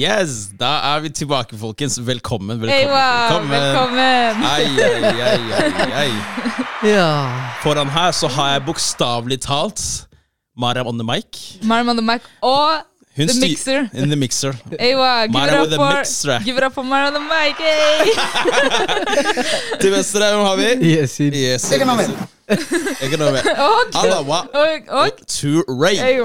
Yes, da er vi tilbake, folkens. Velkommen. velkommen. Hey, wow, velkommen. Ai, Ei, ei, ei, ai. Ja. Foran her så har jeg bokstavelig talt Mariam on the mic. Mariam on the mic og Hun The mixer. In the mixer. Ewa, give it up for mixer. Give it up for Mara the mic. Til venstre har vi? Yes, it- noe mer Økonomi. Og, Alla, wa, og, og To Ray.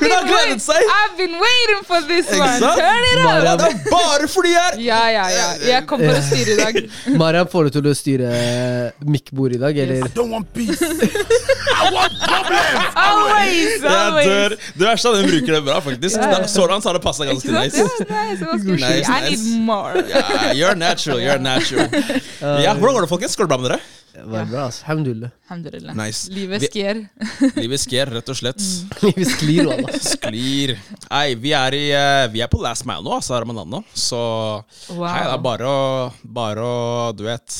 Hun har gledet seg! I've been waiting for this one. Turn it up. Det er bare fordi jeg er Ja, ja, ja. Jeg kom for å styre i dag. Mariam, får du til å styre mic-bord i dag, eller? don't want peace. I want problems. Always, Jeg always. dør. Det verste er at hun bruker det bra, faktisk. Ja, ja. Så langt har det passa ganske sant? nice. Nice, Nice, nice. I need more. Yeah, you're natural, you're natural. Ja, Hvordan går det, folkens? Går det bra med dere? Det var bra, altså. Alhamdulillah. Alhamdulillah. Nice. Livet Vi- sker. Livet skjer, rett og slett. Livet sklir, wallah. Sklir. Nei, vi er, i, eh, vi er på last mile nå, altså Ramadan nå. Så Wow. hei, det er bare å, bare å Du vet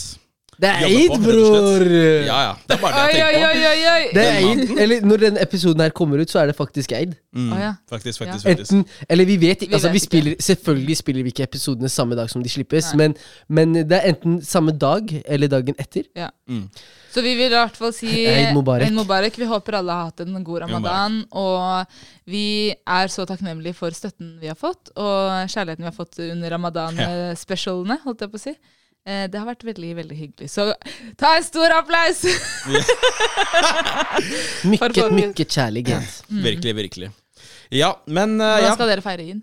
Det er eid, bror! Ja, ja. Det er bare det jeg tenker på. oi, oi, oi. Det er eid. Eller når denne episoden her kommer ut, så er det faktisk eid. Mm, Å, ja. Faktisk, faktisk, Ja. faktisk. Enten, eller vi vet Vi altså vet vi ikke. spiller, Selvfølgelig spiller vi ikke episodene samme dag som de slippes, men, men det er enten samme dag eller dagen etter. Mm. Så vi vil i hvert fall si Eid Mubarak. Eid Mubarak. Vi håper alle har hatt en god ramadan. Og vi er så takknemlige for støtten vi har fått, og kjærligheten vi har fått under ramadan-specialene. holdt jeg på å si. Eh, Det har vært veldig veldig hyggelig. Så ta en stor applaus! Mykket, mykket kjærlighet. Virkelig, virkelig. Ja, men eh, Hvordan ja. skal dere feire id?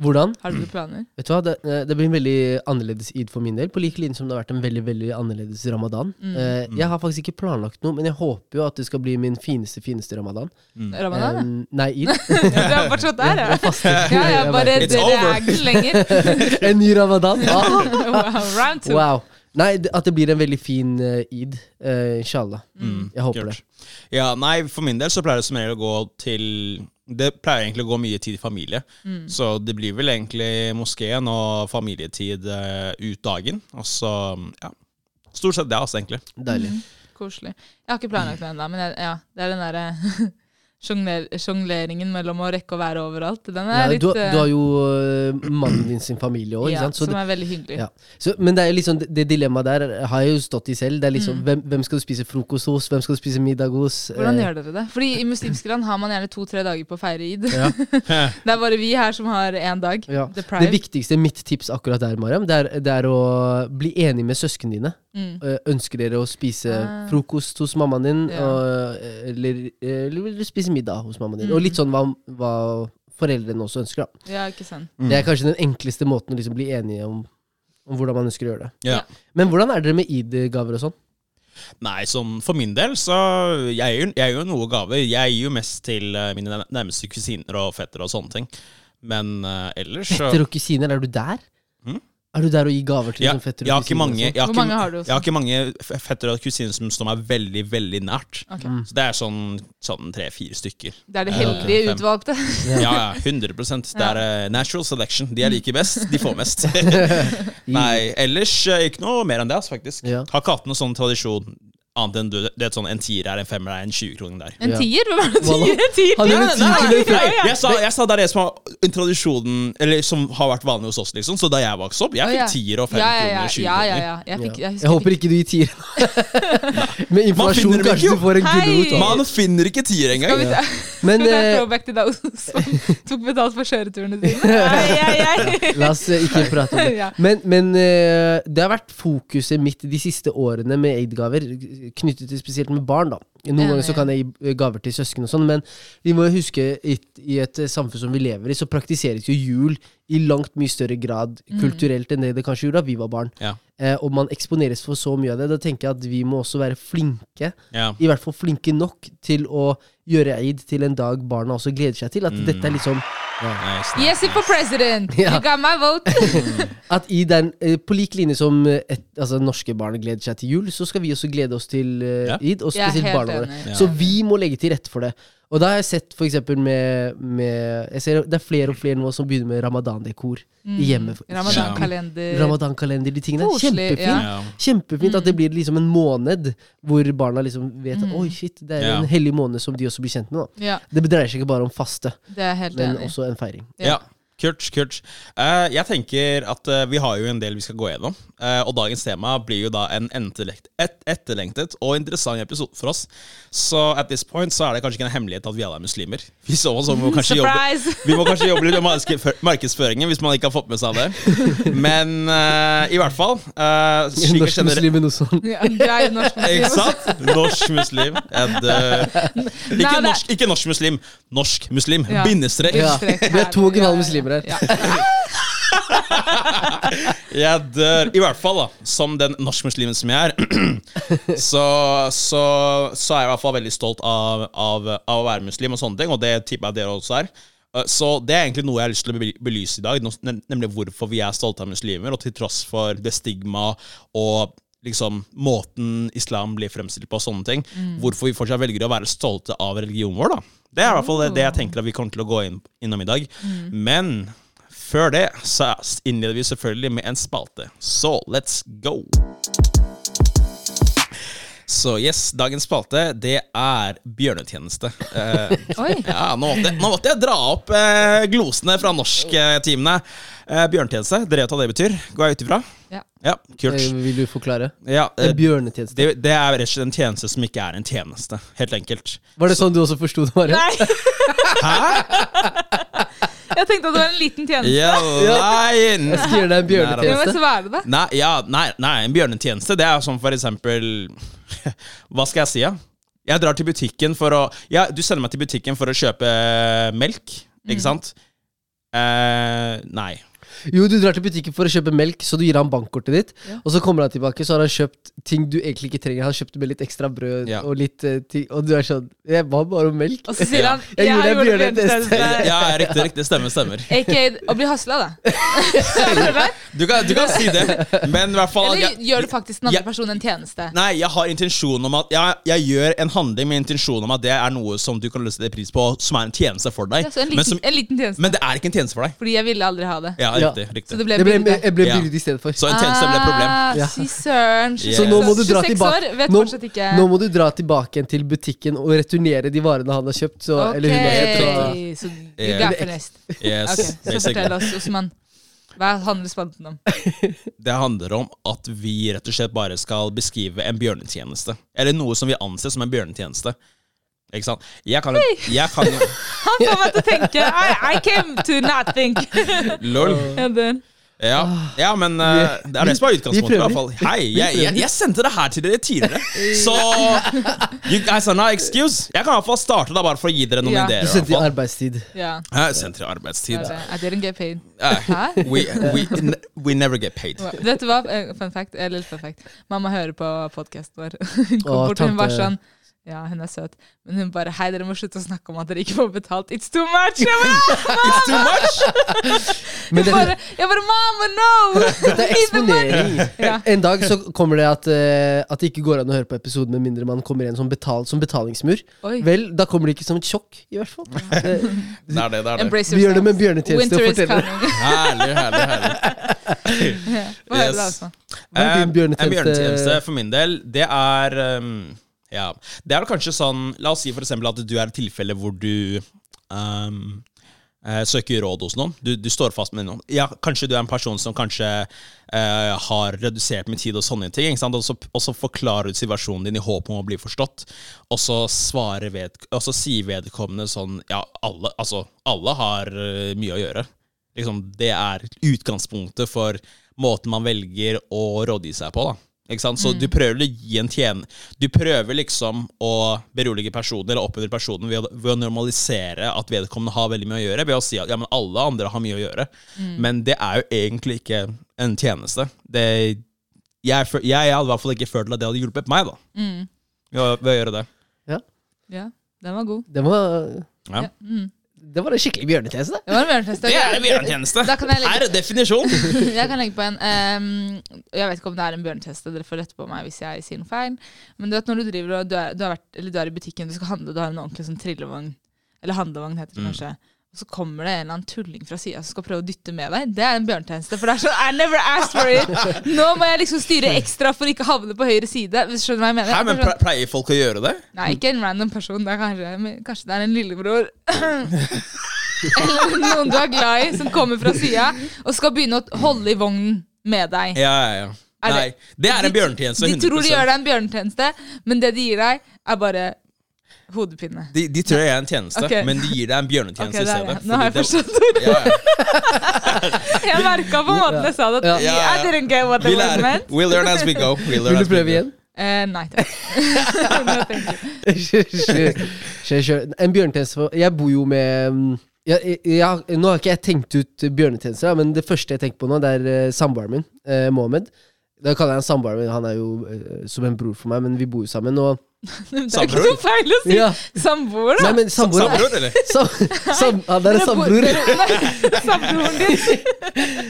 Hvordan? Har du planer? Vet du hva, det, eh, det blir en veldig annerledes id for min del, på like linje som det har vært en veldig veldig annerledes ramadan. Mm. Eh, jeg har faktisk ikke planlagt noe, men jeg håper jo at det skal bli min fineste, fineste ramadan. Ramadan, ja? Eh, nei, id. Du er fortsatt der, ja? Ja, ja, Jeg bare It's dere over. er ikke lenger. En ny ramadan. Ah, Wow, round two. wow. Nei, at det blir en veldig fin uh, id. Uh, inshallah. Mm, Jeg håper det. Ja, nei, for min del så pleier det som regel å gå til Det pleier egentlig å gå mye tid i familie. Mm. Så det blir vel egentlig moskeen og familietid eh, ut dagen. Og så, ja Stort sett det, altså, egentlig. Deilig. Koselig. Jeg har ikke planlagt det ennå, men jeg, ja, det er den derre sjongleringen mellom å rekke å være overalt. Den Ja, er litt du, eh, du har jo uh, mannen din sin familie òg, ja, Som det, er veldig hyggelig. ja. så, men det er liksom det, dilemmaet der har jeg jo stått i selv. Det er liksom Mm. hvem, hvem skal du spise frokost hos, hvem skal du spise middag hos? Hvordan Eh, gjør dere det? Fordi I muslimske land har man gjerne to-tre dager på å feire id. Ja. Det er bare vi her som har én dag. Ja. Det viktigste, mitt tips akkurat der, Mariam, det er, det er å bli enig med søsknene dine. Mm. Eh, Ønsker dere å spise Ah. frokost hos mammaen din, Ja. og, eh, eller, eller vil du spise middag hos mammaen din? Og Mm. litt sånn hva, hva foreldrene også ønsker. da Ja, ikke sant. Mm. Det er kanskje den enkleste måten å liksom bli enige om, om hvordan man ønsker å gjøre det. Ja. Men hvordan er dere med id-gaver og sånn? Nei, sånn for min del så Jeg gir jeg gir jo noe gaver. Jeg gir jo mest til eh, mine nærmeste kusiner og fettere og sånne ting. Men uh, ellers så Fetter og kusiner, er du der? Mm. Er du der og gir gaver til ja, liksom, fetter og har kusiner? jeg har Hvor ikke, mange har du Jeg har ikke mange fettere og kusiner som står meg veldig, veldig nært. Okay. Mm. Så det er sånn, sånn tre-fire stykker. Det er det Ja, heldige fem. utvalgte. Ja, ja, 100 Det er uh, natural selection. De jeg liker best, de får mest. Nei, ellers eh, ikke noe mer enn det, altså, faktisk. Ja. Har ikke hatt noen sånn tradisjon annet enn du, det er sånn en tier er en femmer er en 20-kroning der. En tier? Hva er det Wallah. tier? En tier? Er nei, nei. Jeg sa, jeg sa det er det som har en tradisjonen Eller som har vært vanlig hos oss, liksom. Så da jeg vokste opp, jeg fikk tier og fem Ja, ja, ja, kroner og 20 ja, ja, ja. Jeg, fikk, Ja. jeg, Jeg håper ikke du gir tier. Med informasjon finner kanskje du får en gulrot. Man finner ikke tier Skal engang. Men Skal vi se eh, throwback til deg som tok betalt for kjøreturene dine. La oss eh, ikke prate om det. Men, men eh, det har vært fokuset mitt de siste årene med aid-gaver, knyttet til spesielt med barn. da Noen ja, ganger så kan jeg gi gaver til søsken, og sånn men vi må jo huske i, i et samfunn som vi lever i, så praktiseres jo jul i langt mye større grad Mm. kulturelt enn det det kanskje gjorde da vi var barn. Ja. Eh, og man eksponeres for så mye av det. Da tenker jeg at vi må også være flinke, Ja. i hvert fall flinke nok til å gjøre eid til en dag barna også gleder seg til. At Mm. dette er liksom ja. Nice, nice, Yes, for president! Ja. You got my vote! At i den, eh, på lik linje som eh, et, altså, norske barn gleder seg til jul, så skal vi også glede oss til eh, id, og spesielt barna våre. Så vi må legge til rette for det. Og da har jeg sett eksempel med, med jeg ser, Det er flere og flere nå som begynner med ramadan-dekor i hjemmet. Ramadan-kalender. Ramadan-kalender, de tingene. Koselig, Kjempefint. ja. Kjempefint at det blir liksom en måned hvor barna liksom vet at Mm. oi shit, det er Ja. en hellig måned som de også blir kjent med. da Ja, Det dreier seg ikke bare om faste, det er helt men enig også en feiring. Ja. Kult, kult. Uh, jeg tenker at uh, vi har jo en del vi skal gå gjennom. Uh, og dagens tema blir jo da en etterlengt, et, etterlengtet og interessant episode for oss. Så at this point så er det kanskje ikke en hemmelighet at vi alle er muslimer. Vi så oss, må vi kanskje jobbe Vi må kanskje jobbe litt med markedsføringen hvis man ikke har fått med seg det. Men eh, i hvert fall uh, Norsk Norsk kjenner muslimen også. Ja, du er jo norsk muslim. Ikke sant? Norsk muslim. Dør. Ikke, norsk, ikke norsk muslim. Norsk muslim. Ja. Bindestrek. Ja. Vi er to og en halv muslimer her. Ja. Jeg dør. I hvert fall, da. Som den norskmuslimen som jeg er, så, så, så er jeg i hvert fall veldig stolt av, av, av å være muslim og sånne ting, og det tipper jeg dere også er. Uh, Så det er egentlig noe jeg har lyst til å belyse i dag, nemlig hvorfor vi er stolte av muslimer, og til tross for det stigma og liksom måten islam blir fremstilt på og sånne ting, hvorfor vi fortsatt velger å være stolte av religionen vår, da. Det er i hvert fall det, det jeg tenker at vi kommer til å gå inn, innom i dag. Men før det så innleder vi selvfølgelig med en spalte. Så let's go! Så yes, dagens spalte, det er bjørnetjeneste. Eh, ja, nå måtte, nå måtte jeg dra opp eh, glosene fra norsktimene. Eh, bjørnetjeneste, dere vet hva det betyr? Går jeg ut ifra? Ja. Ja, kult. Det Vil du forklare? Ja, eh, En bjørnetjeneste. det, det er rett og slett en tjeneste som ikke er en tjeneste. Helt enkelt. Var det sånn du også forsto det, Maria? Nei, Hæ? jeg tenkte at det var en liten tjeneste. Ja, nei. Jeg skal gjøre deg en bjørnetjeneste. Nei, det det. Nei, ja, nei, nei, en bjørnetjeneste Det er som for eksempel Hva skal jeg si, da? Jeg drar til butikken for å ja, Du sender meg til butikken for å kjøpe melk, ikke sant? Eh, nei. Jo, du drar til butikken for å kjøpe melk, så du gir han bankkortet ditt. Ja. Og så kommer han tilbake, så har han kjøpt ting du egentlig ikke trenger. Han kjøpte med litt ekstra brød Ja. og litt uh, ting, og du er sånn Jeg ba bare om melk. Og så sier han Jeg gjorde en bjørnetest. Ja, riktig, riktig. Stemmer, stemmer. Å bli hasla, da. Du kan, du kan si det, men i hvert fall jeg, gjør du faktisk den andre jeg- personen en tjeneste? Nei, jeg har intensjon om at jeg, jeg gjør en handling med intensjon om at det er noe som du kan løse sette pris på, som er en tjeneste for deg. Ja, en, en men, liten, som, en liten tjeneste. men det er ikke en tjeneste for deg. Fordi jeg ville aldri ha det. Ja, Ja. riktig. Så det ble Det ble, jeg ble Ja. i stedet for. Så en tjeneste ble problem. Ah, Ja. Fy søren. Så nå må du dra tilbake. år, vet Nå- ikke Nå må du dra tilbake igjen til butikken og returnere de varene han har kjøpt. Så, Ok, eller hun har kjøpt. Så. så du Ja. gaffer nest. Yes, okay, så fortell oss, Osman. Hva handler spalten om? Det handler om at vi rett og slett bare skal beskrive en bjørnetjeneste. Eller noe som vi anser som en bjørnetjeneste. Ikke sant? Jeg kan, jeg kan jo Han får meg til å tenke. I, I came to not think. Lol. Ja, Ja, ja men uh, det er det som er utgangspunktet. i hvert fall Hei, jeg, jeg, jeg sendte det her til dere tidligere. Så you guys are not excuse. Jeg kan i hvert fall starte da bare for å gi dere noen Ja. ideer. Du sendte i arbeidstid. ja. Jeg sendte i arbeidstid. I didn't get paid. Eh, Hæ? we, we, we never get paid. Vet du hva? Eh, Fun fact. Eller fun fact. Mamma hører på podkasten vår. Og hun var sånn Ja, hun er søt, men hun bare Hei, dere må slutte å snakke om at dere ikke får betalt. It's too much! Jeg bare, It's too much! Jeg bare, jeg bare Mama, no! dette er eksponering. Ja. En dag så kommer det at, uh, at det ikke går an å høre på episoden med mindre man kommer igjen som, betal, som betalingsmur. Oi. Vel, da kommer det ikke som et sjokk, i hvert fall. det, Det er det. det, er det. Vi gjør det med bjørnetjeneste og forteller. Herlig, herlig, herlig. Få høre Yes. det, altså. Hva er Eh, din bjørnetjeneste? En bjørnetjeneste for min del, det er um, Ja. Det er vel kanskje sånn La oss si for eksempel at du er et tilfelle hvor du um, søker råd hos noen. Du, du står fast med noen. Ja, kanskje du er en person som kanskje eh, har redusert med tid og sånne ting. Og, så, og så forklarer du situasjonen din i håp om å bli forstått. Og så ved, og så sier vedkommende sånn Ja, alle, altså, alle har eh, mye å gjøre. Liksom, det er utgangspunktet for måten man velger å rådgi seg på. da ikke sant? Så du prøver å gi en tjen Du prøver liksom å berolige personen eller oppmuntre personen ved, å- ved å normalisere at vedkommende har veldig mye å gjøre, ved å si at ja, men alle andre har mye å gjøre. Men det er jo egentlig ikke en tjeneste. Det, jeg, hadde i hvert fall ikke følt at det hadde hjulpet meg, da. Ved, å, ved å gjøre det. Ja, den var god. Den var Ja. Ja. Mm. Det var en skikkelig bjørnetjeneste. Det var en bjørnetjeneste. Det er en bjørnetjeneste. Legge- er definisjon. Jeg kan legge på en um, Jeg vet ikke om det er en bjørnetjeneste, dere får rette på meg hvis jeg sier noe feil. Men du vet når du driver og du er, du har vært, eller du er i butikken, du skal handle, du har en ordentlig sånn trillevogn, eller handlevogn heter det kanskje. Og så kommer det en eller annen tulling fra sida som skal prøve å dytte med deg. Det er en bjørntjeneste. For det er sånn I never asked for it! Nå må jeg liksom styre ekstra for ikke å havne på høyre side. Hvis du skjønner hva jeg mener? Hæ, men sånn- pleier folk å gjøre det? Nei, ikke en random person. Det kanskje, kanskje det er en lillebror. Eller noen du er glad i, som kommer fra sida og skal begynne å holde i vognen med deg. Ja, ja, ja. Er det- Nei, det er en De- bjørnetjeneste. De tror de 100%. gjør deg en bjørnetjeneste, men det de gir deg, er bare hodepine. De, de tror jeg er en tjeneste, okay. men de gir deg en bjørnetjeneste i stedet. Nå har jeg forstått det- Ja, ja. Jeg merka på måten jeg sa det. Ja. Ja, ja. I didn't get what Vi was meant. We learn as we go. We learn Vil du prøve igjen? Uh, nei takk. Kjør, kjør. En bjørnetjeneste for Jeg bor jo med mm, jeg, jeg, jeg, Nå har ikke jeg tenkt ut bjørnetjenester, men det første jeg tenker på nå, det er uh, samboeren min, eh, Mohammed. Da kaller jeg han samboeren min. Han er jo eh, som en bror for meg, men vi bor jo sammen. Og, Det er ikke Samboer? noe feil å si. ja, Samboer, da. samboer eller? sam, sam, ja, det er en nei, Samboeren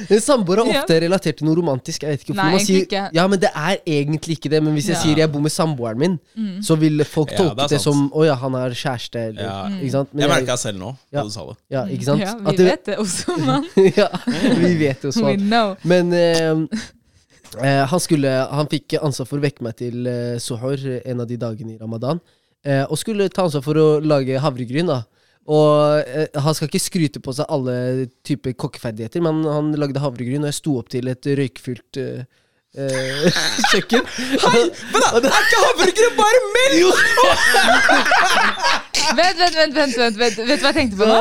din. Samboer er ofte relatert til noe romantisk. Jeg vet ikke hvorfor Nei, man egentlig sier, ikke. Ja, men det er egentlig ikke det. Men hvis jeg Ja. sier jeg bor med samboeren min, så vil folk Ja, tolke det er det, sant. som å ja, han har kjæreste. Eller, Ja. Ikke sant? Men Jeg merka selv nå, Ja. da du sa det. ja, ikke sant? Ja, At vi det- vet det også, mann. ja, vi vet jo We sånn. know. Men eh, eh, han, skulle, han fikk ansvar for å vekke meg til eh, suhor en av de dagene i ramadan. Eh, og skulle ta ansvar for å lage havregryn. da Og eh, Han skal ikke skryte på seg alle typer kokkeferdigheter, men han lagde havregryn, og jeg sto opp til et røykfylt eh, kjøkken. kjøkken. Men da, er ikke havregryn bare melk?! Vent, vent, vent, vent, vent, vent. Vet du hva jeg tenkte på nå?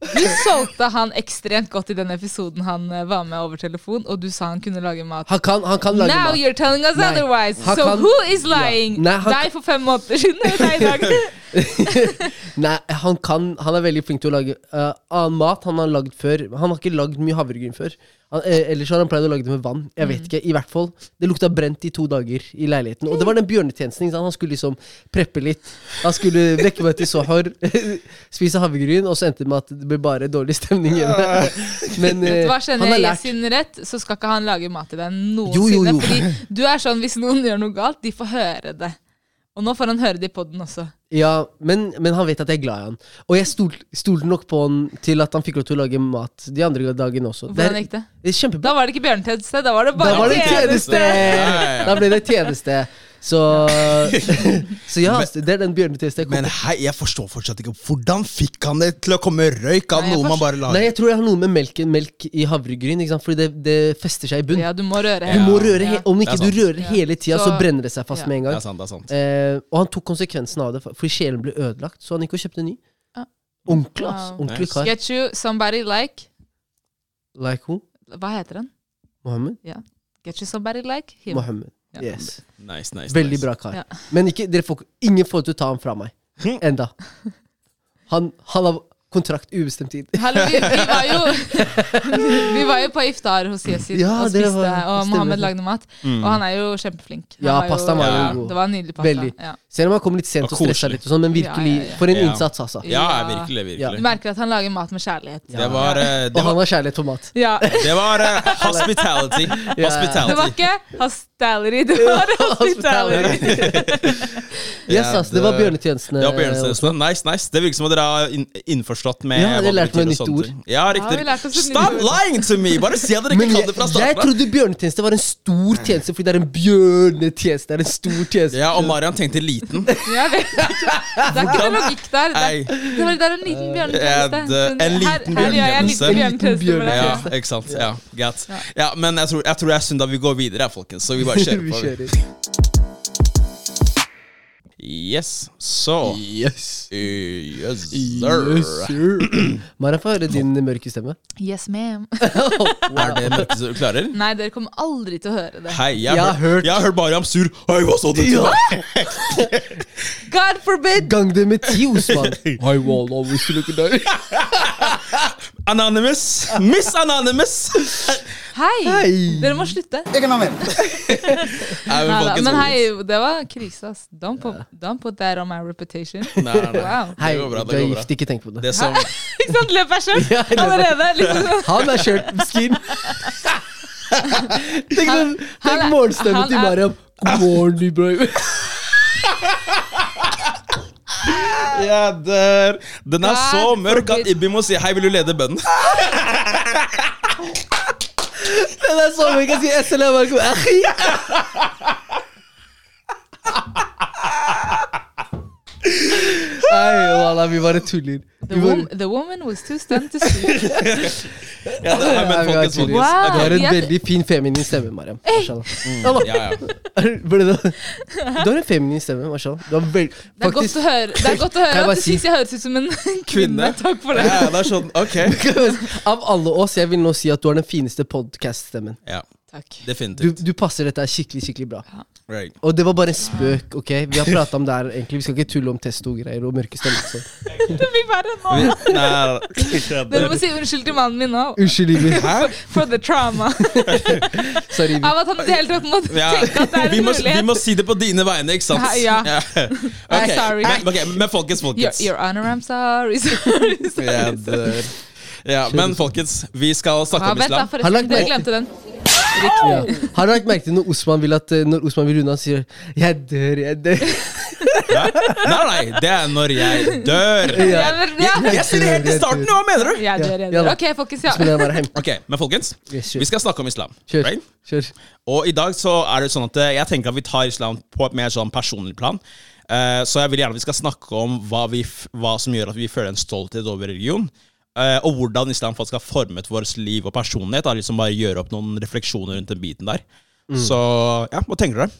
Du solgte han ekstremt godt i den episoden han eh, var med over telefon, og du sa han kunne lage mat. Han kan, han kan lage Now mat. you're telling us Nei, otherwise. han So kan- who is lying? Nei, han Deg for fem måneder siden eller deg i dag? Nei, han kan Han er veldig flink til å lage eh, annen mat han har lagd før. Han har ikke lagd mye havregryn før. Han, eh, ellers har han pleid å lage det med vann. Jeg Mm. vet ikke, i hvert fall Det lukta brent i to dager i leiligheten. Og det var den bjørnetjenesten. ikke sant? Han skulle liksom preppe litt. Han skulle vekke meg til sohar, spise havregryn, og så endte det med at ble bare dårlig stemning hjemme. Men uh, Hva han skjønner har jeg lært. sin rett, så skal ikke han lage mat til deg Jo, jo, noensinne. jo. Fordi du er sånn, hvis noen gjør noe galt, de får høre det. Og nå får han høre det i poden også. Ja, men, men han vet at jeg er glad i han. Og jeg stol- stolte nok på han til at han fikk lov til å lage mat de andre dagene også. Hvordan gikk det? det. Da var det ikke bjørnetjeneste, da var det bare Da var det tjeneste! ja. Da ble det tjeneste. Så, så ja, det er den bjørnetjenesten Men hei, jeg forstår fortsatt ikke Hvordan fikk han det til å komme røyk av Nei, jeg noe man forstår- bare Nei, jeg tror det har noe med melken, melk i havregryn, ikke sant? Fordi det, det fester seg i bunn. Ja, du må røre Du må røre, he Ja. Om Det ikke er du sant. rører Ja. hele tida, så, Så- brenner det seg fast ja. med en Det gang. er sant, det er sant. Eh, og han tok konsekvensen av det, for- fordi sjelen ble ødelagt. Så han gikk og kjøpte en ny. Ja. Ordentlig, ass. Wow. Ordentlig Nice. kar. Get you somebody like Like who? Hva heter han? Mohammed? Get you somebody like him. Mohammed. Ja. Yes. Nice, nice, Veldig nice. bra kar. Ja. Men ikke, dere får, ingen får til å ta ham fra meg. Enda. Han, han har kontrakt ubestemt tid. Hallo, vi, vi, var jo, vi var jo på iftar hos Yesid Ja, og spiste, var- og Mohammed lagde mat. Mm. Og han er jo kjempeflink. Han Ja, var jo- var jo ja, god. Det var en nydelig pasta. Veldig. Ja. Selv om han kommer litt sent Og og stressa litt, og sånn, men virkelig, Ja, ja, ja. for en Ja. innsats, altså. Ja, virkelig, virkelig, Du merker at han lager mat med kjærlighet. Ja. Det var, uh, det Og han har kjærlighet for mat. Ja. det var uh, hospitality. Ja. Det var ikke hostality, det var hospitality. Yes, ass, det var bjørnetjenestene. Det var bjørnetjenestene. Nice, nice. Det virker som at dere har innforstått med Ja, dere lærte meg betyr nytt ord. Ja, Ja, riktig. et Stop lying to me! Bare si at dere ikke kan det fra starten. av. trodde bjørnetjeneste var en stor tjeneste, fordi det er en bjørnetjeneste. Det er en stor tjeneste. Ja, og Marian tenkte liten. Jeg vet ikke. Det er ikke noe logikk der. Det er, det er en liten bjørnetjeneste. Ja, det- en Her- liten her gjør jeg en bjørnetjeneste. liten bjørnetjeneste. Ja, ikke sant. Ja, greit. Ja. Men jeg tror, jeg tror det er synd at vi går videre, folkens. Så vi bare kjører Vi på. Yes, så Yes. Yes, Yes, sir. sir. Mara, få høre din mørke stemme. Yes, ma'am. Er det mørkeste du klarer? Nei, dere kommer aldri til å høre det. Hei, jeg Jeg har har hørt, jeg har hørt Mariam sur. Hei, hva sa du til meg? God forbid! Gang det med ti, Osman. I will always look at you. Anonymous. Miss Anonymous. Hei! Hei! Dere må slutte. Jeg kan ha. Nei, men, hei, det var krise, ass. Don't put, don't put that on my reputation. Nei, nei, nei. Wow. Hei, går bra, det du er går bra. gift, ikke tenk på det. Det som Ikke sant? Løp deg sjøl Ja, jeg løper. allerede. Liksom. Han er kjørt skin. tenk tenk er- morgenstemmen til er- Mariam. God morgen, Ibrahim. Jeg dør. Den er så mørk at. Ibbi må si 'hei, vil du lede bønnen'? Den er sånn vi kan si SLM alaikum, akhi. Nei, wallah, vi bare tuller. The, Vi bare- the woman was too stunned to speak. Ja, det, er, men Ja, vi folkens, har folkens. Wow. Du har en jeg- veldig fin feminin stemme, Mariam. Mashallah. Ja, ja. Ble det- Du har en feminin stemme, mashallah. Du har veld... Det er godt å høre, det er godt å Kan jeg høre bare at du si- syns jeg høres ut som en kvinne. Takk for det. ja, det er sånn, ok. Av alle oss, jeg vil nå si at du har den fineste podcast-stemmen. Ja, Takk. Du, definitivt. du passer dette skikkelig, skikkelig bra. Right. Og det var bare en spøk, ok? Vi har prata om det her, egentlig. Vi skal ikke tulle om testo-greier og mørke stemmer. Det blir verre nå. Dere må si unnskyld til mannen min nå. Unnskyld, Ibi. For, For the trauma. Sorry, Ibi. Av at han i det hele tatt måtte Ja, tenke at det er vi, en mulighet. vi må si det på dine vegne, ikke sant? Ja. Ok, sorry. Men, okay, men folkens, folkens. your honor, I'm sorry. sorry, sorry. Jeg. Ja, men folkens, vi skal snakke Ja, om vent da, islam. Forresten. Jeg glemte den. Ja. Har du lagt merke til når Osman vil at eh, Når Osman vil unna, han sier 'jeg dør, jeg dør'? Ja. Nei, nei, det er når jeg dør. Ja. Jeg, jeg. Jeg sier det helt i starten, hva mener du? Jeg dør, jeg dør. Ok, folkens, ja. Ok, men folkens, vi skal snakke om islam. Kjør. Right? Kjør. Og i dag så er det sånn at eh, jeg tenker at vi tar islam på et mer sånn personlig plan. Eh, så jeg vil gjerne at vi skal snakke om hva, vi hva som gjør at vi føler en stolthet over religion. Eh, og hvordan islam faktisk har formet vårt liv og personlighet. Da, liksom bare gjøre opp noen refleksjoner rundt den biten der. Så ja, hva tenker dere?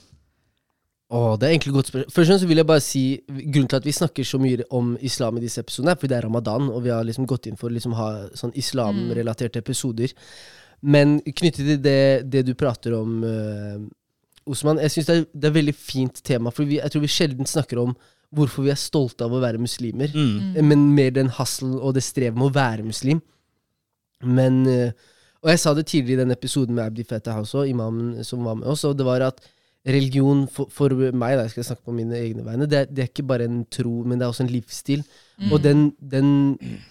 Åh, det er egentlig godt spørsmål. Først og fremst vil jeg bare si Grunnen til at vi snakker så mye om islam i disse episodene, er fordi det er ramadan, og vi har liksom gått inn for å liksom ha sånn islamrelaterte episoder. Men knyttet til det, det du prater om, uh, Osman, jeg syns det, det er et veldig fint tema. For vi, jeg tror vi sjelden snakker om hvorfor vi er stolte av å være muslimer. Mm. Men mer den hasselen og det strevet med å være muslim. Men eh, Og jeg sa det tidligere i den episoden med Abdi Fatah også, imamen som var med oss, og det var at religion for, for meg, da, jeg skal snakke på mine egne vegne, det, er- det er ikke bare en tro, men det er også en livsstil. Og den, den,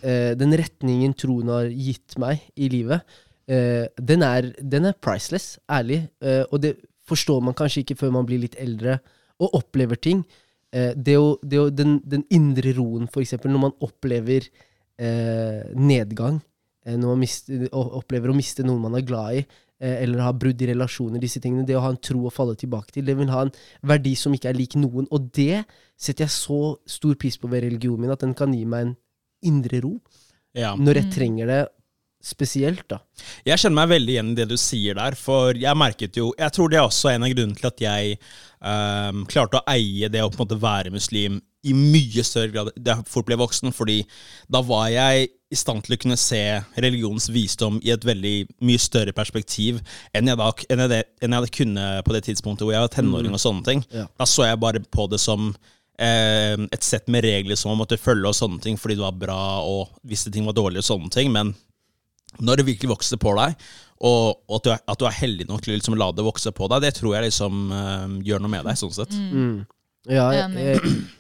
eh, den retningen troen har gitt meg i livet, eh, den, er, den er priceless, ærlig. Eh, og det forstår man kanskje ikke før man blir litt eldre og opplever ting. Eh, det å, det å, den, den indre roen, for eksempel, når man opplever eh, nedgang, eh, når man mister, opplever å miste noen man er glad i, eh, eller har brudd i relasjoner, disse tingene, det å ha en tro å falle tilbake til, det vil ha en verdi som ikke er lik noen. Og det setter jeg så stor pris på ved religionen min, at den kan gi meg en indre ro Ja. når jeg trenger det spesielt, da. Jeg kjenner meg veldig igjen i det du sier der, for jeg merket jo Jeg tror det er også en av grunnene til at jeg um, klarte å eie det å på en måte være muslim i mye større grad da jeg fort ble voksen, fordi da var jeg i stand til å kunne se religionens visdom i et veldig mye større perspektiv enn jeg, da, enn jeg, det, enn jeg kunnet på det tidspunktet hvor jeg var tenåring og sånne ting. Ja. Da så jeg bare på det som eh, et sett med regler som man måtte følge og sånne ting fordi det var bra, og visse ting var dårlige og sånne ting, men når det virkelig vokser på deg, og, og at, du er, at du er heldig nok til å liksom la det vokse på deg, det tror jeg liksom eh, gjør noe med deg. sånn sett. Mm. Ja, jeg,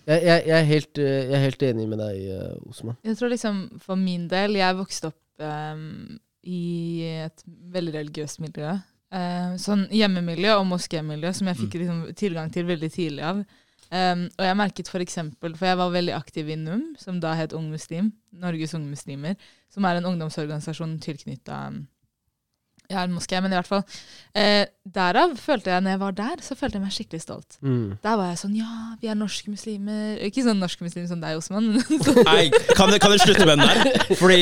jeg, jeg, er helt, eh, jeg er helt enig med deg, eh, Osman. Jeg tror liksom for min del Jeg vokste opp um, i et veldig religiøst miljø. Uh, sånn hjemmemiljø og moskémiljø som jeg fikk liksom tilgang til veldig tidlig av. Ehm, og jeg merket for eksempel, for jeg var veldig aktiv i NUM, som da het Ung Muslim, Norges Unge Muslimer, som er en ungdomsorganisasjon tilknytta ja, en moské, men i hvert fall. Eh, derav følte jeg, når jeg var der, så følte jeg meg skikkelig stolt. Mm. Der var jeg sånn Ja, vi er norske muslimer. Ikke sånn norske muslimer som deg, Osman. sånn- Nei, kan du, kan du slutte med den der? Fordi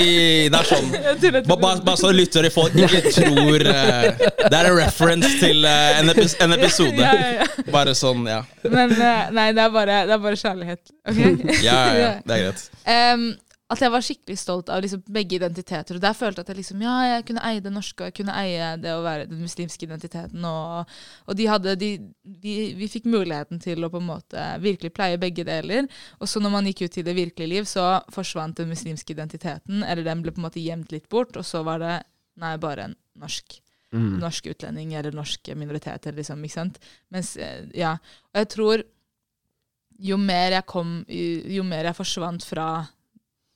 det er sånn Bare ba- ba- Bare så lyttere folk ikke tror uh, Det er en reference til uh, en, epis en episode. Ja, ja, ja. Bare sånn, ja. Men uh, nei, det er bare, det er bare kjærlighet. ok? Ja, ja, ja. Det er greit. Em, at jeg var skikkelig stolt av liksom begge identiteter. Og der følte jeg at jeg liksom, ja, jeg kunne eie det norske, og jeg kunne eie det å være den muslimske identiteten. Og, og de hadde, de, vi, vi fikk muligheten til å på en måte virkelig pleie begge deler. Og så når man gikk ut i det virkelige liv, så forsvant den muslimske identiteten. Eller den ble på en måte gjemt litt bort, og så var det nei, bare en norsk. Mm. norsk utlending eller norsk minoritet. Liksom, ikke sant? Mens, eh, ja. Og jeg tror jo mer jeg kom Jo mer jeg forsvant fra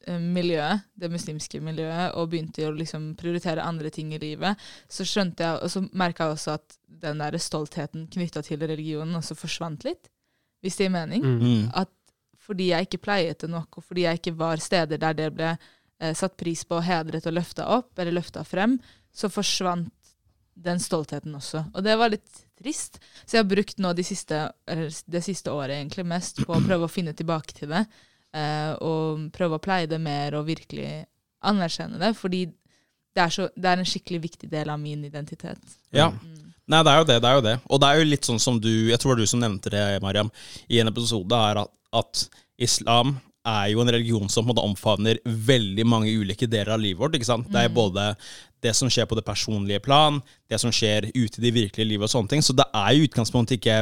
miljøet, det muslimske miljøet, og begynte å liksom prioritere andre ting i livet, så skjønte jeg, og så merka jeg også at den der stoltheten knytta til religionen også forsvant litt, hvis det gir mening. Mm. Mm. At fordi jeg ikke pleiet det nok, og fordi jeg ikke var steder der det ble eh, satt pris på, hedret og løfta opp, eller løfta frem, så forsvant den stoltheten også. Og det var litt trist. Så jeg har brukt nå de siste, eller det siste året egentlig mest på å prøve å finne tilbake til det. Eh, og prøve å pleie det mer og virkelig anerkjenne det. Fordi det er, så, det er en skikkelig viktig del av min identitet. Ja. Mm. Nei, det er jo det. det er jo det. Og det er jo litt sånn som du Jeg tror det var du som nevnte det, Mariam, i en episode, er at, at islam er jo en religion som på en måte omfavner veldig mange ulike deler av livet vårt. ikke sant? Det er både det som skjer på det personlige plan, det som skjer ute i det virkelige livet og sånne ting. Så det er jo utgangspunktet ikke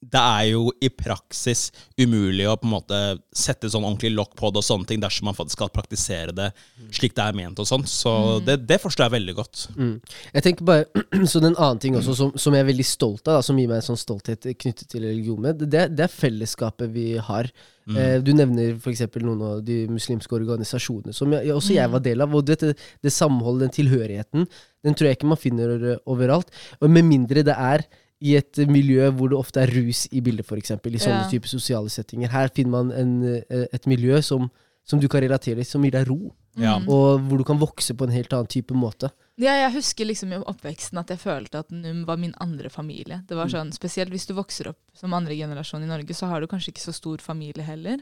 Det er jo i praksis umulig å på en måte sette sånn ordentlig lokk på det og sånne ting dersom man faktisk skal praktisere det slik det er ment og sånn. Så det, det forstår jeg veldig godt. Mm. Jeg tenker bare, så En annen ting også som, som jeg er veldig stolt av, da, som gir meg en sånn stolthet knyttet til religionen, det, det er fellesskapet vi har. Eh, du nevner f.eks. noen av de muslimske organisasjonene som jeg, også jeg var del av. og dette, Det samholdet, den tilhørigheten, den tror jeg ikke man finner overalt. Og Med mindre det er i et miljø hvor det ofte er rus i bildet, f.eks. I sånne Ja. typer sosiale settinger. Her finner man en, eh, et miljø som, som du kan relatere til, som gir deg ro. Ja. Og hvor du kan vokse på en helt annen type måte. Ja, jeg husker liksom i oppveksten at jeg følte at NUM var min andre familie. Det var sånn, Spesielt hvis du vokser opp som andre generasjon i Norge, så har du kanskje ikke så stor familie heller.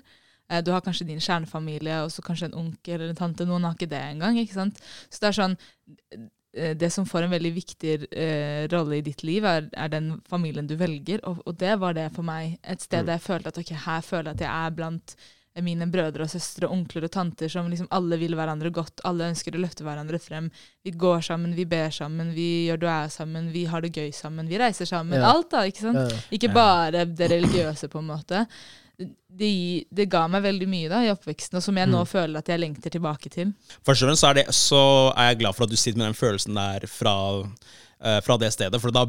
Eh, Du har kanskje din kjernefamilie og så kanskje en onkel eller en tante. Noen har ikke det engang. ikke sant? Så det er sånn Det som får en veldig viktig uh, rolle i ditt liv, er, er den familien du velger. Og, og det var det for meg. Et sted der jeg følte at ok, her føler jeg at jeg er blant mine brødre og søstre, onkler og tanter som liksom alle vil hverandre godt. Alle ønsker å løfte hverandre frem. Vi går sammen, vi ber sammen, vi gjør dua sammen, vi har det gøy sammen, vi reiser sammen. Ja. Alt, da. ikke sant? Ja. Ikke bare det religiøse, på en måte. Det, det ga meg veldig mye da i oppveksten, og som jeg nå føler at jeg lengter tilbake til. Først og fremst så er, det, så er jeg glad for at du sitter med den følelsen der fra, uh, fra det stedet. For da,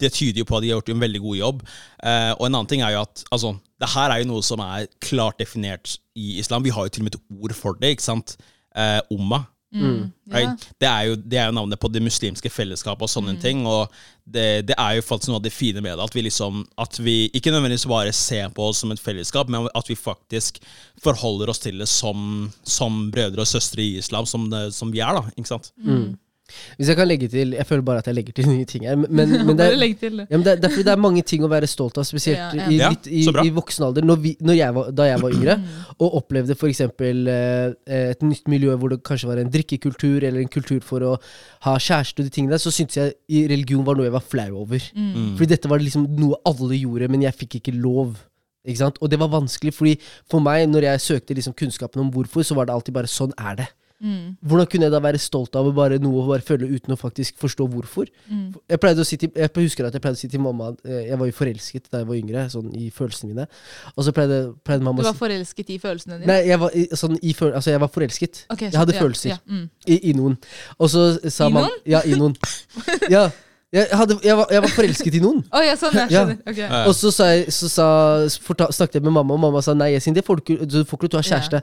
det tyder jo på at de har gjort en veldig god jobb. Uh, og en annen ting er jo at altså, det her er jo noe som er klart definert i islam. Vi har jo til og med et ord for det. ikke sant? Uh, umma. Ja. Right? Det, er jo, det er jo navnet på det muslimske fellesskapet og sånne ting. Og det, det er jo faktisk noe av det fine med det. At vi liksom At vi ikke nødvendigvis bare ser på oss som et fellesskap, men at vi faktisk forholder oss til det som, som brødre og søstre i islam, som, det, som vi er, da. Ikke sant? Hvis jeg kan legge til Jeg føler bare at jeg legger til nye ting her. Men, men, det, er, ja, men det, er, det er fordi det er mange ting å være stolt av, spesielt Ja, ja. i, Ja, litt, i, i voksen alder. Når vi, når jeg var, da jeg var yngre, og opplevde f.eks. Eh, et nytt miljø hvor det kanskje var en drikkekultur, eller en kultur for å ha kjæreste og de tingene der, så syntes jeg i religion var noe jeg var flau over. Mm. Fordi dette var liksom noe alle gjorde, men jeg fikk ikke lov. Ikke sant? Og det var vanskelig, fordi for meg, når jeg søkte liksom kunnskapen om hvorfor, så var det alltid bare sånn er det. Mm. Hvordan kunne jeg da være stolt av bare noe å bare føle uten å faktisk forstå hvorfor? Mm. Jeg pleide å si til, jeg husker at jeg pleide å si til mamma eh, Jeg var jo forelsket da jeg var yngre, sånn i følelsene mine. Og så pleide, pleide mamma Du var forelsket i følelsene dine? Nei, jeg var, sånn, i, altså, jeg var forelsket. Ok, jeg hadde ja, følelser ja, mm. i, i noen. Og så sa I mamma noen? Ja, i noen. Ja, jeg, hadde, jeg, var, jeg var forelsket i noen. oh, ja, sånn, jeg Ja. skjønner. ja. Ja. Og så, sa jeg, så sa, forta, snakket jeg med mamma, og mamma sa nei, Yasin, det får du ikke, du får ikke lov til å ha kjæreste.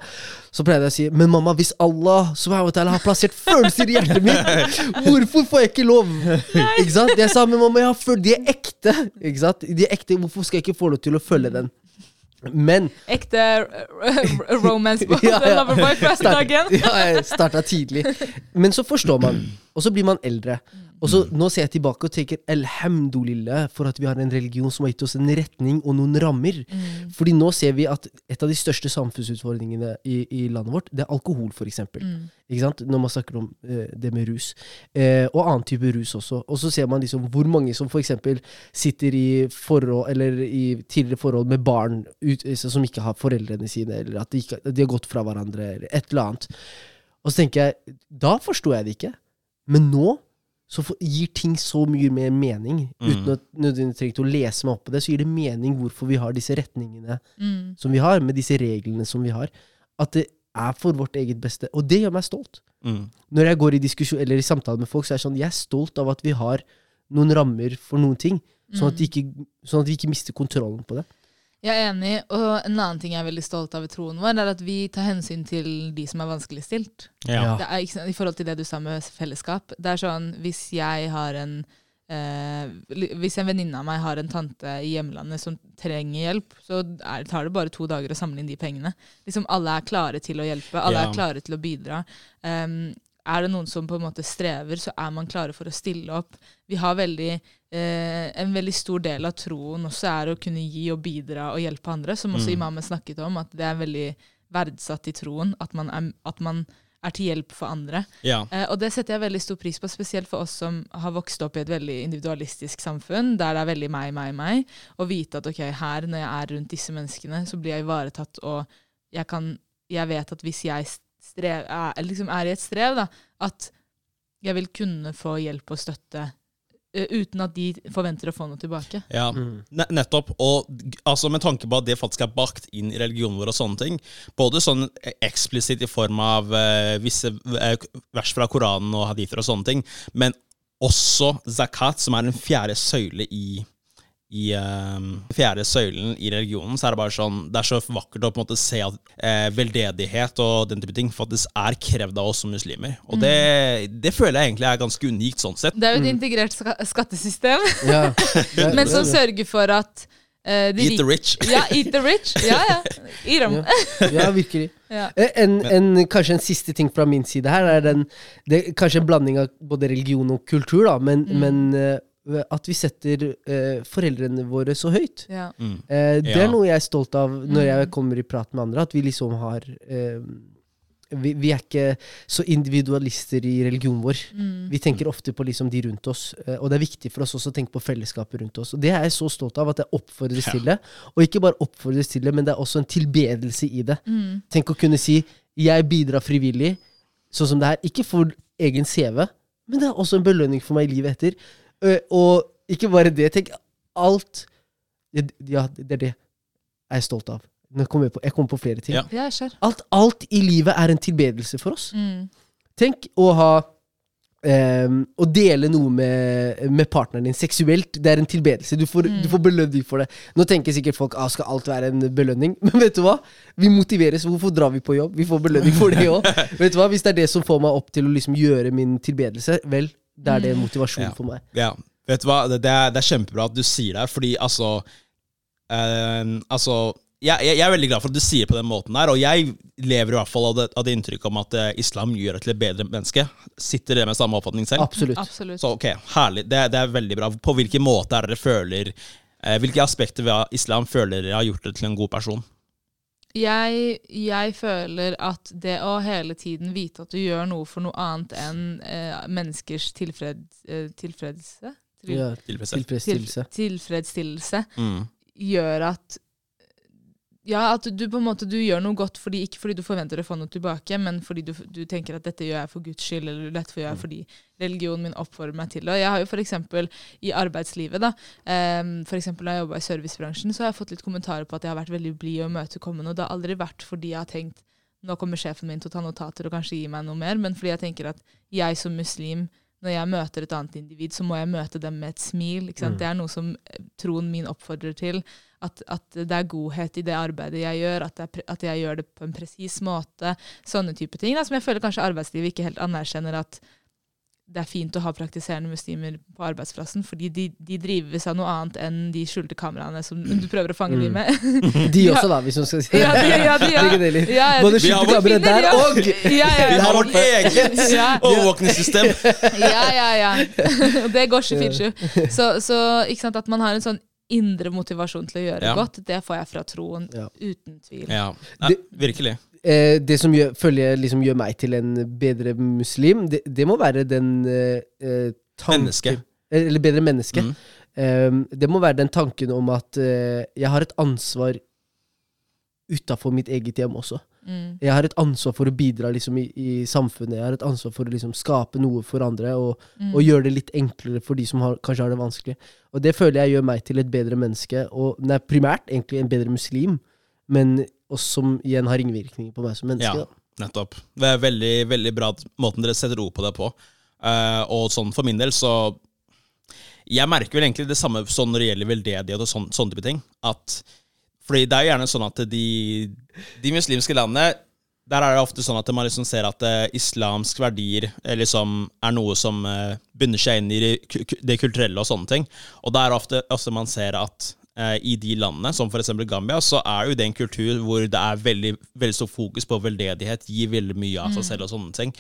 Så pleide jeg å si men mamma, hvis Allah subhanahu har plassert følelser i hjertet mitt, hvorfor får jeg ikke lov? Ikke sant? Jeg sa men mamma, jeg har følt, de er ekte. Ikke sant? De er ekte, Hvorfor skal jeg ikke få lov til å følge den? Men Ekte r- romance på Ja, ja. Loverboy første dagen. Ja, jeg starta tidlig. Men så forstår man, og så blir man eldre. Og så Nå ser jeg tilbake og tenker alhamdulillah for at vi har en religion som har gitt oss en retning og noen rammer. Mm. Fordi nå ser vi at et av de største samfunnsutfordringene i, i landet vårt, det er alkohol, f.eks. Mm. Ikke sant? Når man snakker om eh, det med rus. Eh, og annen type rus også. Og så ser man liksom hvor mange som f.eks. sitter i forhold, eller i tidligere forhold med barn ut, eh, som ikke har foreldrene sine, eller at de, ikke, de har gått fra hverandre, eller et eller annet. Og så tenker jeg, da forsto jeg det ikke. Men nå så gir ting så mye mer mening, Mm. uten at nødvendigvis trenger å lese meg opp på det. Så gir det mening hvorfor vi har disse retningene Mm. som vi har, med disse reglene som vi har. At det er for vårt eget beste. Og det gjør meg stolt. Mm. Når jeg går i diskusjon eller i samtale med folk, så er jeg sånn, jeg er stolt av at vi har noen rammer for noen ting. Sånn at, ikke, sånn at vi ikke mister kontrollen på det. Jeg er enig, og en annen ting jeg er veldig stolt av i troen vår, er at vi tar hensyn til de som er vanskeligstilt. Ja. Ja. Er, I forhold til det du sa med fellesskap. Det er sånn, Hvis jeg har en eh, Hvis en venninne av meg har en tante i hjemlandet som trenger hjelp, så er, tar det bare to dager å samle inn de pengene. Liksom Alle er klare til å hjelpe, alle Ja. er klare til å bidra. Um, er det noen som på en måte strever, så er man klare for å stille opp. Vi har veldig, eh, En veldig stor del av troen også er å kunne gi og bidra og hjelpe andre, som også Mm. imamen snakket om, at det er veldig verdsatt i troen. At man er, at man er til hjelp for andre. Ja. Eh, og det setter jeg veldig stor pris på, spesielt for oss som har vokst opp i et veldig individualistisk samfunn, der det er veldig meg, meg, meg. Å vite at ok, her når jeg er rundt disse menneskene, så blir jeg ivaretatt, og jeg, kan, jeg vet at hvis jeg strev, er, liksom er i et strev, da, at jeg vil kunne få hjelp og støtte uten at de forventer å få noe tilbake. ja. Ne nettopp. Og altså, med tanke på at det faktisk er bakt inn i religionen vår og sånne ting, både sånn eksplisitt i form av uh, visse vers fra Koranen og hadither og sånne ting, men også zakat, som er den fjerde søyle i i um, fjerde søylen i religionen, så er det bare sånn Det er så vakkert å på en måte se at eh, veldedighet og den type ting faktisk er krevd av oss som muslimer. Og det, det føler jeg egentlig er ganske unikt sånn sett. Det er jo et integrert ska skattesystem, Ja. Det- men som sørger for at uh, de Eat the rich. Ja, eat the rich. Ja, ja. I dem. Ja, virkelig. Ja. Eh, En, en, kanskje en siste ting fra min side her er den det, er Kanskje en blanding av både religion og kultur, da, men, Mm. men eh, at vi setter eh, foreldrene våre så høyt. Ja. Mm. Eh, det Ja. er noe jeg er stolt av når Mm. jeg kommer i prat med andre, at vi liksom har eh, vi, vi er ikke så individualister i religionen vår. Mm. Vi tenker ofte på liksom de rundt oss, eh, og det er viktig for oss også å tenke på fellesskapet rundt oss. Og Det er jeg så stolt av, at jeg oppfordres Ja. til det. Og ikke bare oppfordres til det, men det er også en tilbedelse i det. Mm. Tenk å kunne si 'jeg bidrar frivillig', sånn som det her. Ikke for egen CV, men det er også en belønning for meg i livet etter. Og ikke bare det. Tenk alt Ja, det er det jeg er stolt av. Jeg kommer på, jeg kommer på flere ting. Ja. Alt, alt i livet er en tilbedelse for oss. Mm. Tenk å ha um, Å dele noe med, med partneren din seksuelt, det er en tilbedelse. Du får, du får belønning for det. Nå tenker sikkert folk ah, skal alt være en belønning, men vet du hva? Vi motiveres. Hvorfor drar vi på jobb? Vi får belønning for det òg. vet du hva? Hvis det er det som får meg opp til å liksom gjøre min tilbedelse, vel, da er det motivasjonen Ja. for meg. Ja, vet du hva, det, det, er, det er kjempebra at du sier det, fordi altså eh, Altså, jeg, jeg, jeg er veldig glad for at du sier det på den måten der, og jeg lever i hvert fall av det, av det inntrykket om at eh, islam gjør deg til et bedre menneske. Sitter dere med samme oppfatning selv? Absolutt. Absolutt. Så ok, herlig. Det, det er veldig bra. På hvilken måte er dere føler eh, Hvilke aspekter ved islam føler dere har gjort dere til en god person? Jeg, jeg føler at det å hele tiden vite at du gjør noe for noe annet enn eh, menneskers tilfred, eh, tilfredse til, Ja, tilfredsstillelse. til, tilfredsstillelse Mm. gjør at ja, at du på en måte du gjør noe godt fordi, ikke fordi du forventer å få noe tilbake, men fordi du, du tenker at dette gjør jeg for Guds skyld, eller dette gjør jeg fordi religionen min oppfordrer meg til det. Og jeg har jo eksempel i arbeidslivet, da, um, for eksempel da jeg jobba i servicebransjen, så har jeg fått litt kommentarer på at jeg har vært veldig blid og imøtekommende, og det har aldri vært fordi jeg har tenkt nå kommer sjefen min til å ta notater og kanskje gi meg noe mer, men fordi jeg tenker at jeg som muslim når jeg møter et annet individ, så må jeg møte dem med et smil. Sant? Det er noe som eh, troen min oppfordrer til. At, at det er godhet i det arbeidet jeg gjør, at, det er, at jeg gjør det på en presis måte. Sånne type ting. Da, som jeg føler kanskje arbeidslivet ikke helt anerkjenner at det er fint å ha praktiserende muslimer på arbeidsplassen, fordi de, de drives av noe annet enn de skjulte kameraene som du prøver å fange Mm. dem med. De også, da, hvis man skal si Ja, de- ja, de- ja. Både de- skjulte kameraer der Ja. og Ja, ja, Vi har vårt eget Ja. overvåkningssystem! Ja, ja, ja. Og det går 24-7. Så, så ikke sant, at man har en sånn indre motivasjon til å gjøre Ja. godt, det får jeg fra troen, Ja. uten tvil. Ja, ja virkelig. eh, det som gjør, føler jeg liksom gjør meg til en bedre muslim, det, det må være den eh, eh, tanken Menneske. Eller bedre menneske. Mm. Eh, det må være den tanken om at eh, jeg har et ansvar utafor mitt eget hjem også. Mm. Jeg har et ansvar for å bidra liksom, i, i samfunnet. Jeg har et ansvar for å liksom, skape noe for andre, og, Mm. og gjøre det litt enklere for de som har, kanskje har det vanskelig. Og det føler jeg gjør meg til et bedre menneske, og nei, primært egentlig en bedre muslim, men også som igjen har ringvirkninger på meg som menneske. Ja. Da. Nettopp. Det er veldig, veldig bra måten dere setter ord på det på. Uh, og sånn for min del, så Jeg merker vel egentlig det samme sånn når det gjelder veldedighet og sånn, sånne type ting. At, fordi det er jo gjerne sånn at de, de muslimske landene der er det ofte sånn at man liksom ser at uh, islamsk verdier eh, liksom er noe som uh, bunner seg inn i det, ku- ku- det kulturelle og sånne ting. Og da er ofte, ofte man ser at eh, i de landene, som f.eks. Gambia, så er jo det en kultur hvor det er veldig, veldig stor fokus på veldedighet, gir veldig mye av seg selv og sånne ting.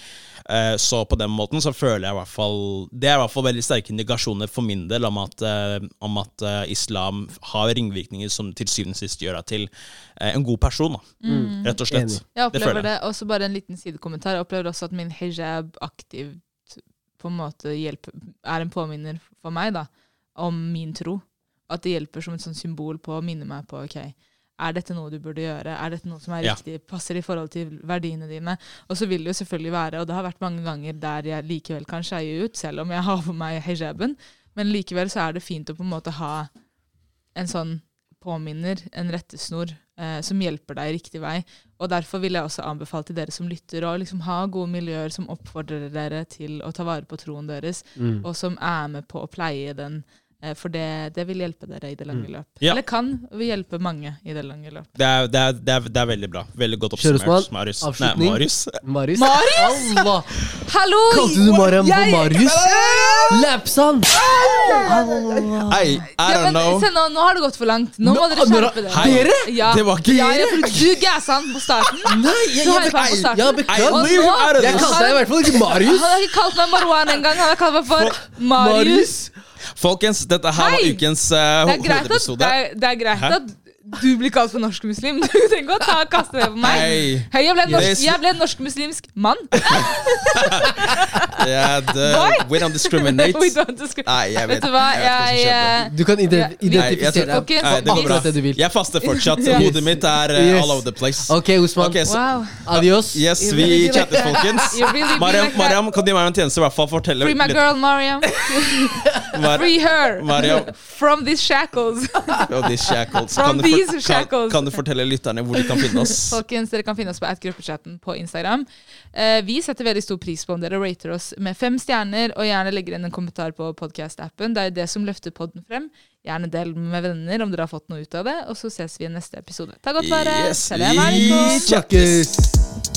Eh, så på den måten så føler jeg i hvert fall Det er i hvert fall veldig sterke indikasjoner for min del om at, eh, om at eh, islam har ringvirkninger som til syvende og sist gjør deg til eh, en god person, da. Rett og slett. Enig. Jeg opplever føler det. Og så bare en liten sidekommentar. Jeg opplever også at min hijab aktivt på en måte hjelper, er en påminner for meg da, om min tro. At det hjelper som et sånt symbol på å minne meg på ok, er dette noe du burde gjøre? Er dette noe som er Ja. Passer i forhold til verdiene dine? Og så vil det jo selvfølgelig være, og det har vært mange ganger der jeg likevel kan skeie ut, selv om jeg har på meg hijaben, men likevel så er det fint å på en måte ha en sånn påminner, en rettesnor, eh, som hjelper deg i riktig vei. Og derfor vil jeg også anbefale til dere som lytter, å liksom ha gode miljøer som oppfordrer dere til å ta vare på troen deres, Mm. og som er med på å pleie den. Eh, For det, det vil hjelpe dere i det lange løp. Ja. Eller kan hjelpe mange i det lange løp. Det er, det, er, det, er, det er veldig bra. Veldig godt oppsummert. Marius. Nei, Marius. Marius? Marius! Hallo! Kalte du Mariam for Marius? Lapsan! Hei, I don't know. se, nå, nå har det gått for langt. Nå må Nå- dere skjerpe dere. Dere? Ja. Det var ikke dere. ja, Du gassa han på starten. Nei, jeg, jeg, jeg, jeg I beklager. Jeg kalte deg i hvert fall ikke Marius. Han har ikke kalt meg Marwan engang. Han har kalt meg for Marius. Folkens, dette her var ukens uh, Det er greit, at, hovedepisode. det er, det er greit Hæ? at du blir kalt for norsk muslim. Du trenger ikke å ta, kaste det på meg. Hei. Hei, jeg ble norsk, jeg ble norsk-muslimsk mann. Yeah, the, we don't discriminate. We don't discriminate. Nei, jeg vet, Vet du hva, jeg vet hva som jeg, skjedde. eh, Du kan ide- Nei, jeg identifisere deg. Folkens, Nei, det går bra. akkurat det du vil. Jeg faster fortsatt. Yes. Hodet mitt er uh, Yes. all over the place. Ok, Osman. Ok, så, Wow. Adios. Yes, You vi really chattes, like that. folkens. You really Mariam, like that. Mariam, kan du gjøre meg en tjeneste? I hvert fall fortelle Free my litt. girl, Mariam. Mar Free her. Mariam. From these shackles. Oh, these shackles. From Kan du, these for, kan, shackles. kan du fortelle lytterne hvor de kan finne oss? Folkens, dere kan finne oss på at-gruppechatten på Instagram. Eh, vi setter veldig stor pris på om dere rater oss med fem stjerner, og gjerne legger inn en kommentar på podcast-appen. Det er jo det som løfter podden frem. Gjerne del med venner om dere har fått noe ut av det, og så ses vi i neste episode. Ta godt vare. Yes, Salam alaikum.